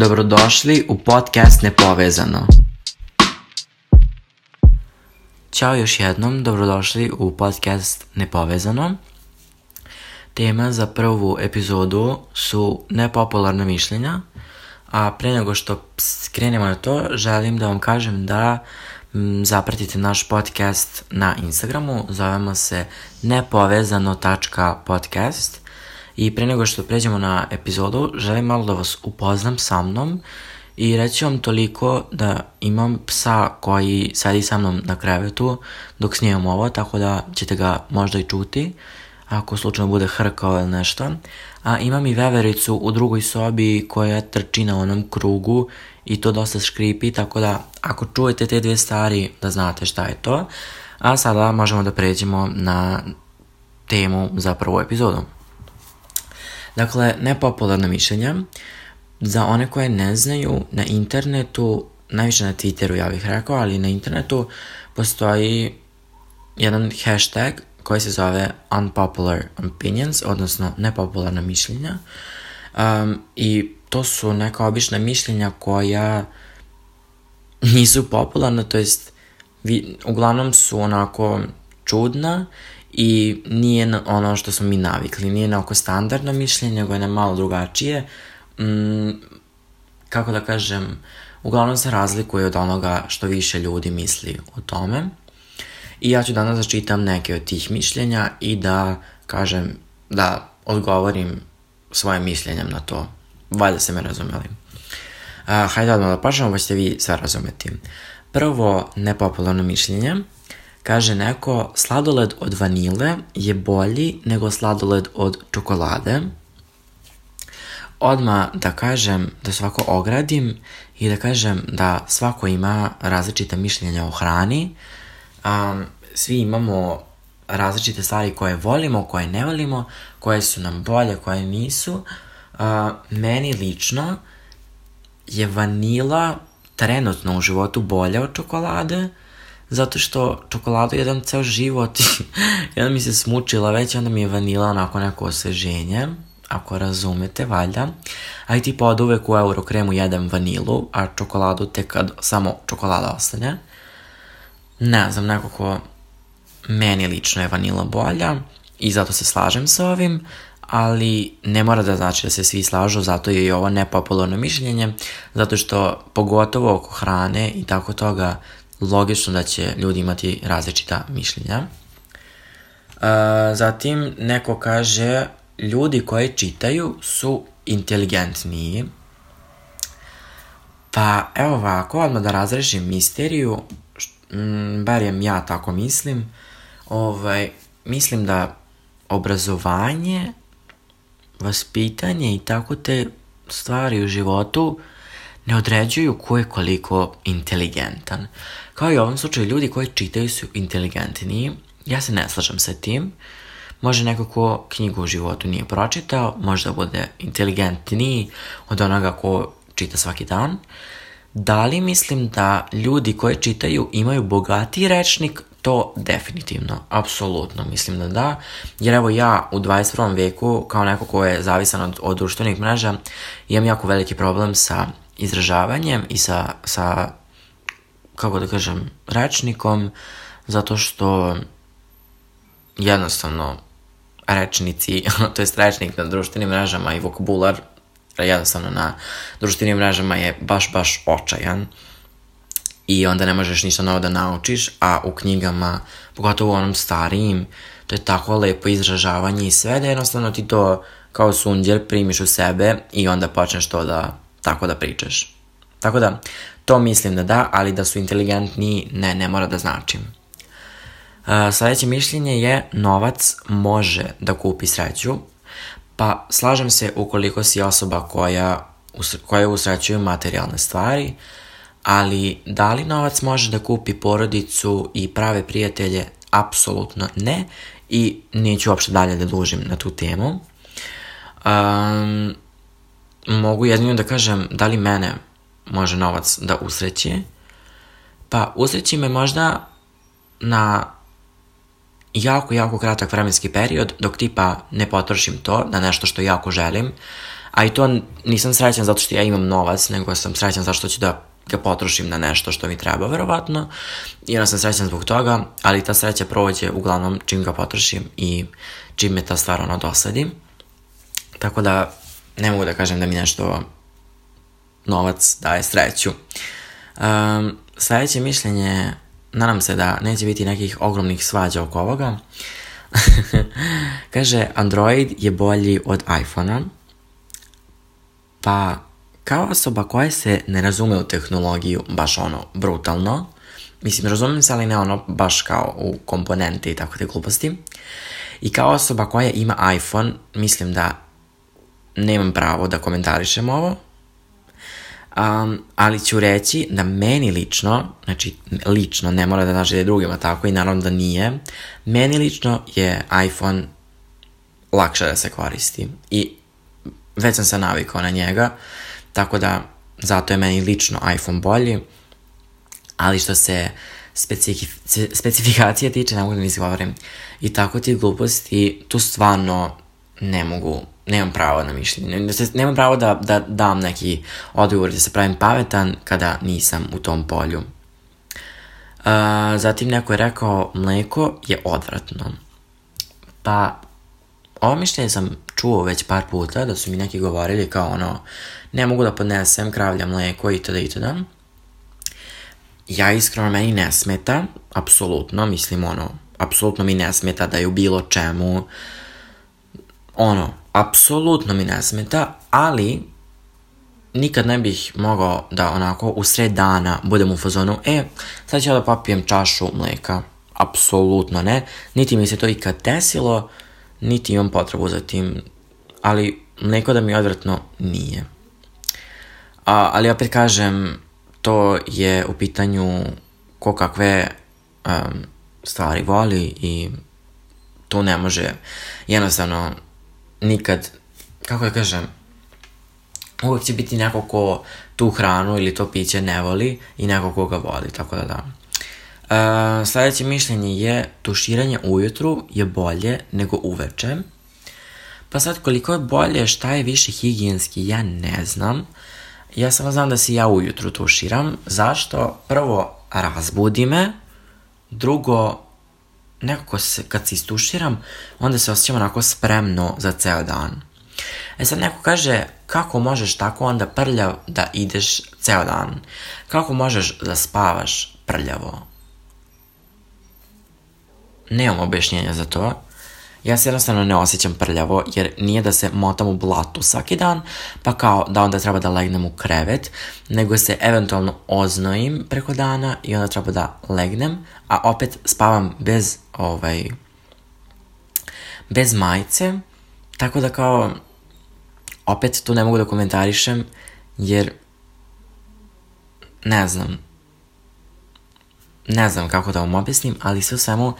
Dobrodošli u podcast Nepovezano. Ćao još jednom, dobrodošli u podcast Nepovezano. Tema za prvu epizodu su nepopularna mišljenja, a pre nego što skrenemo na to, želim da vam kažem da zapratite naš podcast na Instagramu, zovemo se nepovezano.podcast i pre nego što pređemo na epizodu, želim malo da vas upoznam sa mnom i reći vam toliko da imam psa koji sedi sa mnom na krevetu dok snimam ovo, tako da ćete ga možda i čuti ako slučajno bude hrkao ili nešto. A imam i vevericu u drugoj sobi koja trči na onom krugu i to dosta škripi, tako da ako čujete te dve stvari da znate šta je to. A sada možemo da pređemo na temu za prvu epizodu. Dakle, nepopularna mišljenja. Za one koje ne znaju, na internetu, najviše na Twitteru ja bih rekao, ali na internetu postoji jedan hashtag koji se zove unpopular opinions, odnosno nepopularna mišljenja. Um, I to su neka obična mišljenja koja nisu popularna, to jest vi, uglavnom su onako čudna i nije na ono što smo mi navikli, nije na oko standardno mišljenje, nego je na malo drugačije. Mm, kako da kažem, uglavnom se razlikuje od onoga što više ljudi misli o tome. I ja ću danas da čitam neke od tih mišljenja i da kažem, da odgovorim svoje mišljenjem na to. Valjda se me razumeli. Uh, hajde odmah da počnemo, pa ćete vi sve razumeti. Prvo, nepopularno mišljenje. Kaže neko, sladoled od vanile je bolji nego sladoled od čokolade. Odma da kažem, da svako ogradim i da kažem da svako ima različita mišljenja o hrani. Um, svi imamo različite stvari koje volimo, koje ne volimo, koje su nam bolje, koje nisu. Uh, meni lično je vanila trenutno u životu bolja od čokolade, zato što čokoladu jedan ceo život jedan mi se smučila već, onda mi je vanila onako neko osveženje, ako razumete, valjda. A i tipa od uvek u Eurokremu jedem vanilu, a čokoladu tek kad samo čokolada ostane. Ne znam, nekako meni lično je vanila bolja i zato se slažem sa ovim, ali ne mora da znači da se svi slažu, zato je i ovo nepopularno mišljenje, zato što pogotovo oko hrane i tako toga logično da će ljudi imati različita mišljenja. Uh, zatim neko kaže ljudi koji čitaju su inteligentniji. Pa evo ovako, odmah da razrešim misteriju, m, barem ja tako mislim, ovaj, mislim da obrazovanje, vaspitanje i tako te stvari u životu ne određuju ko je koliko inteligentan. Kao i u ovom slučaju, ljudi koji čitaju su inteligentniji. Ja se ne slažem sa tim. Može neko ko knjigu u životu nije pročitao, može da bude inteligentniji od onoga ko čita svaki dan. Da li mislim da ljudi koji čitaju imaju bogatiji rečnik? To definitivno, apsolutno mislim da da, jer evo ja u 21. veku kao neko ko je zavisan od, od društvenih mreža imam jako veliki problem sa izražavanjem i sa, sa kako da kažem, rečnikom, zato što jednostavno rečnici, to jest rečnik na društvenim mrežama i vokabular jednostavno na društvenim mrežama je baš, baš očajan i onda ne možeš ništa novo da naučiš, a u knjigama, pogotovo u onom starijim, to je tako lepo izražavanje i sve da jednostavno ti to kao sunđer primiš u sebe i onda počneš to da tako da pričaš. Tako da, to mislim da da, ali da su inteligentni, ne, ne mora da značim. Uh, sledeće mišljenje je novac može da kupi sreću, pa slažem se ukoliko si osoba koja, koja usrećuju materijalne stvari, ali da li novac može da kupi porodicu i prave prijatelje? Apsolutno ne i neću uopšte dalje da dužim na tu temu. Um, mogu jedino da kažem da li mene može novac da usreće, pa usreći me možda na jako, jako kratak vremenski period dok tipa ne potrošim to na nešto što jako želim, a i to nisam srećan zato što ja imam novac, nego sam srećan zato što ću da ga potrošim na nešto što mi treba, verovatno. I onda sam srećan zbog toga, ali ta sreća prođe uglavnom čim ga potrošim i čim me ta stvar ono dosadi. Tako da ne mogu da kažem da mi nešto novac daje sreću. Um, sledeće mišljenje, nadam se da neće biti nekih ogromnih svađa oko ovoga. Kaže, Android je bolji od iPhone-a. Pa, kao osoba koja se ne razume u tehnologiju baš ono brutalno, mislim, razumem se, ali ne ono baš kao u komponente i tako te gluposti, i kao osoba koja ima iPhone, mislim da nemam pravo da komentarišem ovo, Um, ali ću reći da meni lično, znači lično, ne mora da znači da je drugima tako i naravno da nije, meni lično je iPhone lakše da se koristi i već sam se navikao na njega, tako da zato je meni lično iPhone bolji, ali što se specifik, specifikacije tiče, ne mogu da izgovorim, i tako ti gluposti, tu stvarno ne mogu nemam pravo na mišljenje. Nemam pravo da, da dam neki odgovor da se pravim pametan kada nisam u tom polju. Uh, zatim neko je rekao mleko je odvratno. Pa, ovo mišljenje sam čuo već par puta da su mi neki govorili kao ono ne mogu da podnesem kravlja mleko i tada i tada. Ja iskreno meni ne smeta, apsolutno, mislim ono, apsolutno mi ne smeta da je u bilo čemu ono, apsolutno mi ne smeta, ali nikad ne bih mogao da onako u sred dana budem u fazonu, e, sad ću da popijem čašu mleka. Apsolutno ne. Niti mi se to ikad desilo, niti imam potrebu za tim, ali mleko da mi odvratno nije. A, ali opet kažem, to je u pitanju ko kakve um, stvari voli i to ne može jednostavno nikad, kako da kažem, uvek će biti neko ko tu hranu ili to piće ne voli i neko ko ga voli, tako da da. Uh, sledeće mišljenje je tuširanje ujutru je bolje nego uveče. Pa sad koliko je bolje, šta je više higijenski, ja ne znam. Ja samo znam da se ja ujutru tuširam. Zašto? Prvo, razbudi me. Drugo, nekako se, kad se istuširam, onda se osjećam onako spremno za ceo dan. E sad neko kaže, kako možeš tako onda prljav da ideš ceo dan? Kako možeš da spavaš prljavo? Nemam objašnjenja za to. Ja se jednostavno ne osjećam prljavo, jer nije da se motam u blatu svaki dan, pa kao da onda treba da legnem u krevet, nego se eventualno oznojim preko dana i onda treba da legnem, a opet spavam bez ovaj bez majice, tako da kao opet tu ne mogu da komentarišem, jer ne znam, ne znam kako da vam objasnim, ali sve u svemu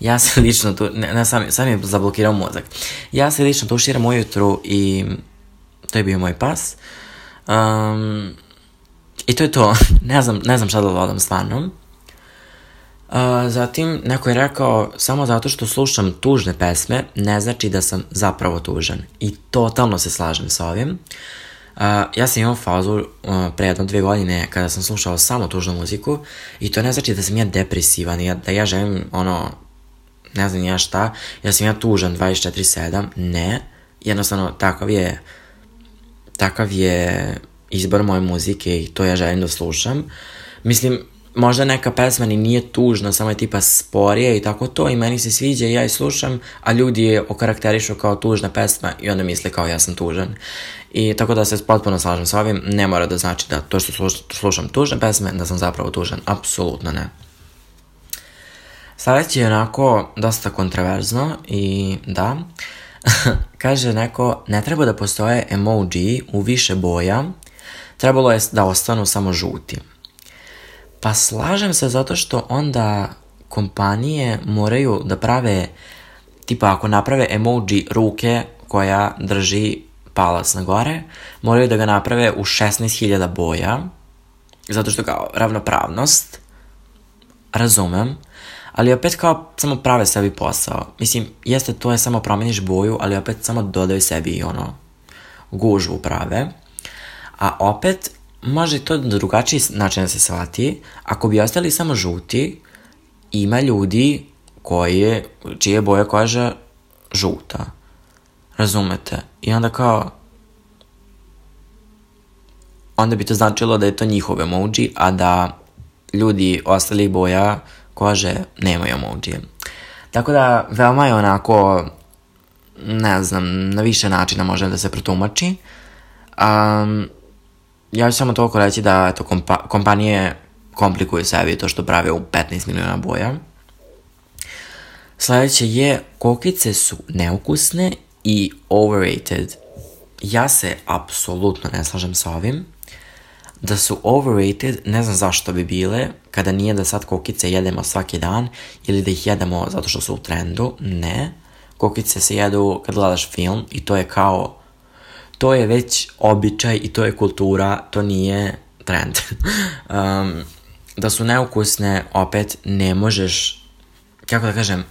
Ja se lično tu, ne, ne sam, sam je zablokirao mozak. Ja se lično tuširam ujutru i to je bio moj pas. Um, I to je to. ne znam, ne znam šta da dodam stvarno. Uh, zatim, neko je rekao, samo zato što slušam tužne pesme, ne znači da sam zapravo tužan. I totalno se slažem sa ovim. Uh, ja sam imao fazu uh, pre jedno dve godine kada sam slušao samo tužnu muziku i to ne znači da sam ja depresivan, ja, da ja želim ono ne znam ja šta, ja sam ja tužan 24-7, ne, jednostavno takav je, takav je izbor moje muzike i to ja želim da slušam. Mislim, možda neka pesma ni nije tužna, samo je tipa sporije i tako to i meni se sviđa i ja je slušam, a ljudi je okarakterišu kao tužna pesma i onda misle kao ja sam tužan. I tako da se potpuno slažem sa ovim, ne mora da znači da to što slušam tužne pesme, da sam zapravo tužan, apsolutno ne. Sledeće je onako dosta kontroverzno i da, kaže neko, ne treba da postoje emoji u više boja, trebalo je da ostanu samo žuti. Pa slažem se zato što onda kompanije moraju da prave, tipa ako naprave emoji ruke koja drži palac na gore, moraju da ga naprave u 16.000 boja, zato što kao ravnopravnost, razumem, ali opet kao samo prave sebi posao. Mislim, jeste to je samo promeniš boju, ali opet samo dodaju sebi ono gužvu prave, a opet može to na drugačiji način da se shvati, ako bi ostali samo žuti, ima ljudi koje, čije boja koža žuta. Razumete? I onda kao, onda bi to značilo da je to njihov emoji, a da ljudi ostalih boja kože nemaju emoji. Tako da, veoma je onako, ne znam, na više načina može da se protumači. Um, ja ću samo toliko reći da eto, kompa kompanije komplikuju sebi to što prave u 15 miliona boja. Sledeće je, kokice su neukusne i overrated. Ja se apsolutno ne slažem sa ovim. Da su overrated, ne znam zašto bi bile, kada nije da sad kokice jedemo svaki dan ili da ih jedemo zato što su u trendu, ne. Kokice se jedu kad gledaš film i to je kao, to je već običaj i to je kultura, to nije trend. um, da su neukusne, opet ne možeš, kako da kažem,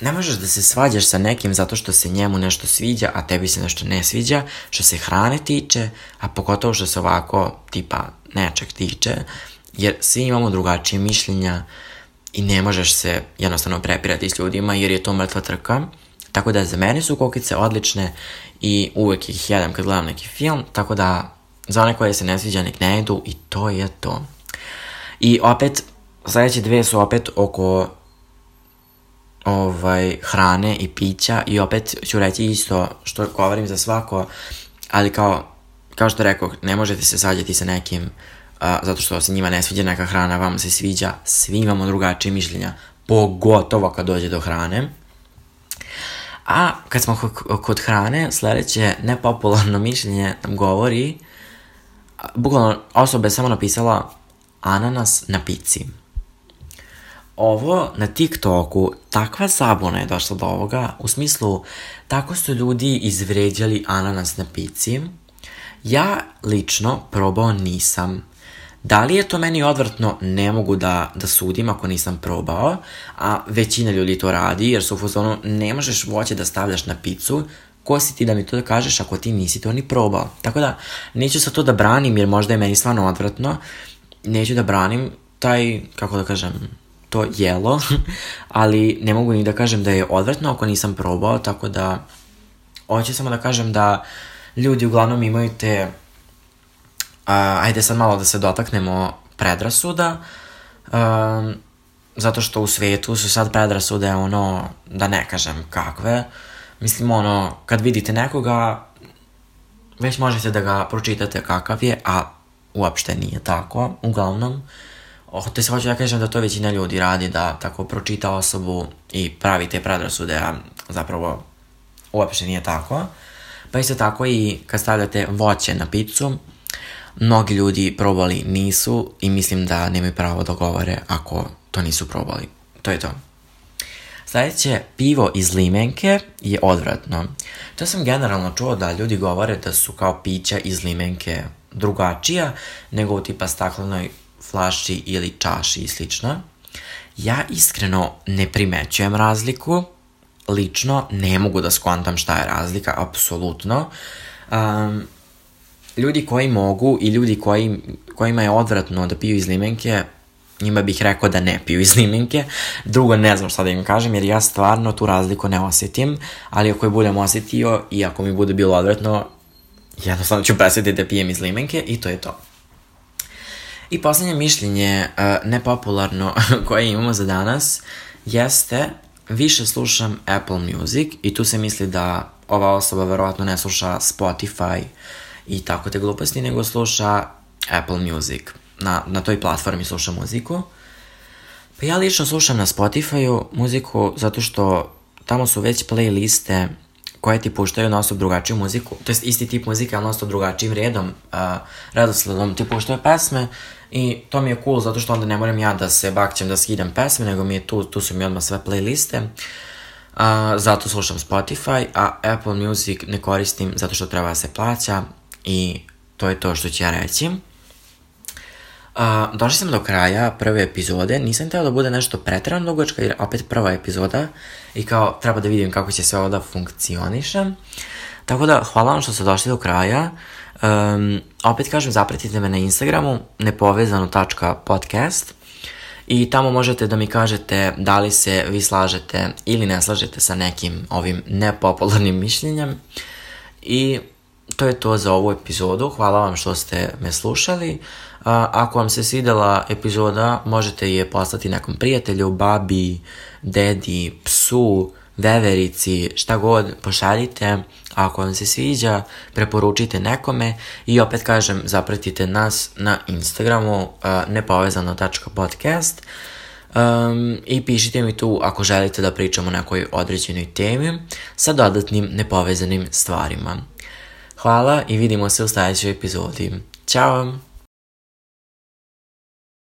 ne možeš da se svađaš sa nekim zato što se njemu nešto sviđa, a tebi se nešto ne sviđa, što se hrane tiče, a pogotovo što se ovako tipa nečeg tiče, jer svi imamo drugačije mišljenja i ne možeš se jednostavno prepirati s ljudima jer je to mrtva trka. Tako da za mene su kokice odlične i uvek ih jedem kad gledam neki film, tako da za one koje se ne sviđa nek ne jedu i to je to. I opet, sledeće dve su opet oko ovaj, hrane i pića i opet ću reći isto što govorim za svako, ali kao, kao što rekao, ne možete se sađati sa nekim uh, zato što se njima ne sviđa neka hrana, vama se sviđa, svi imamo drugačije mišljenja, pogotovo kad dođe do hrane. A kad smo kod hrane, sledeće nepopularno mišljenje nam govori, bukvalno osoba je samo napisala ananas na pici. Ovo na TikToku, takva zabuna je došla do ovoga, u smislu, tako su ljudi izvređali ananas na pici. Ja lično probao nisam. Da li je to meni odvrtno, ne mogu da, da sudim ako nisam probao, a većina ljudi to radi, jer su u fazonu ne možeš voće da stavljaš na picu, ko si ti da mi to da kažeš ako ti nisi to ni probao. Tako da, neću sa to da branim, jer možda je meni stvarno odvrtno, neću da branim taj, kako da kažem, to jelo, ali ne mogu ni da kažem da je odvratno ako nisam probao, tako da hoću samo da kažem da ljudi uglavnom imaju te, ajde sad malo da se dotaknemo predrasuda, um, zato što u svetu su sad predrasude ono, da ne kažem kakve, mislim ono, kad vidite nekoga, već možete da ga pročitate kakav je, a uopšte nije tako, uglavnom. Oh, te se hoću da kažem da to većina ljudi radi, da tako pročita osobu i pravi te predrasude, a zapravo uopšte nije tako. Pa isto tako i kad stavljate voće na picu, mnogi ljudi probali nisu i mislim da nemaju pravo da govore ako to nisu probali. To je to. Sledeće, pivo iz limenke je odvratno. To sam generalno čuo da ljudi govore da su kao pića iz limenke drugačija nego u tipa staklenoj flaši ili čaši i slično. Ja iskreno ne primećujem razliku, lično ne mogu da skontam šta je razlika, apsolutno. Um, ljudi koji mogu i ljudi koji, kojima je odvratno da piju iz limenke, njima bih rekao da ne piju iz limenke. Drugo, ne znam šta da im kažem, jer ja stvarno tu razliku ne osetim, ali ako je budem osetio i ako mi bude bilo odvratno, jednostavno ću presjetiti da pijem iz limenke i to je to. I poslednje mišljenje, uh, nepopularno, koje imamo za danas, jeste više slušam Apple Music i tu se misli da ova osoba verovatno ne sluša Spotify i tako te gluposti, nego sluša Apple Music. Na, na toj platformi sluša muziku. Pa ja lično slušam na Spotify-u muziku zato što tamo su već playliste koje ti puštaju na osob drugačiju muziku, to jest isti tip muzike, ali na osob drugačijim redom, uh, redosledom ti puštaju pesme i to mi je cool zato što onda ne moram ja da se bakćem da skidam pesme, nego mi je tu, tu su mi odmah sve playliste. Uh, zato slušam Spotify, a Apple Music ne koristim zato što treba da se plaća i to je to što ću ja reći. Uh, došli sam do kraja prve epizode, nisam teo da bude nešto pretrano dugačka jer opet prva epizoda i kao treba da vidim kako će sve ovo da funkcioniše. Tako da, hvala vam što ste došli do kraja. Um, opet kažem, zapratite me na Instagramu, nepovezano.podcast i tamo možete da mi kažete da li se vi slažete ili ne slažete sa nekim ovim nepopularnim mišljenjem. I to je to za ovu epizodu. Hvala vam što ste me slušali. Ako vam se svidela epizoda, možete je poslati nekom prijatelju, babi, dedi, psu, veverici, šta god, pošaljite. Ako vam se sviđa, preporučite nekome i opet kažem, zapratite nas na Instagramu nepovezano.podcast um, i pišite mi tu ako želite da pričamo o nekoj određenoj temi sa dodatnim nepovezanim stvarima. Hvala i vidimo se u sledećoj epizodi. Ćao!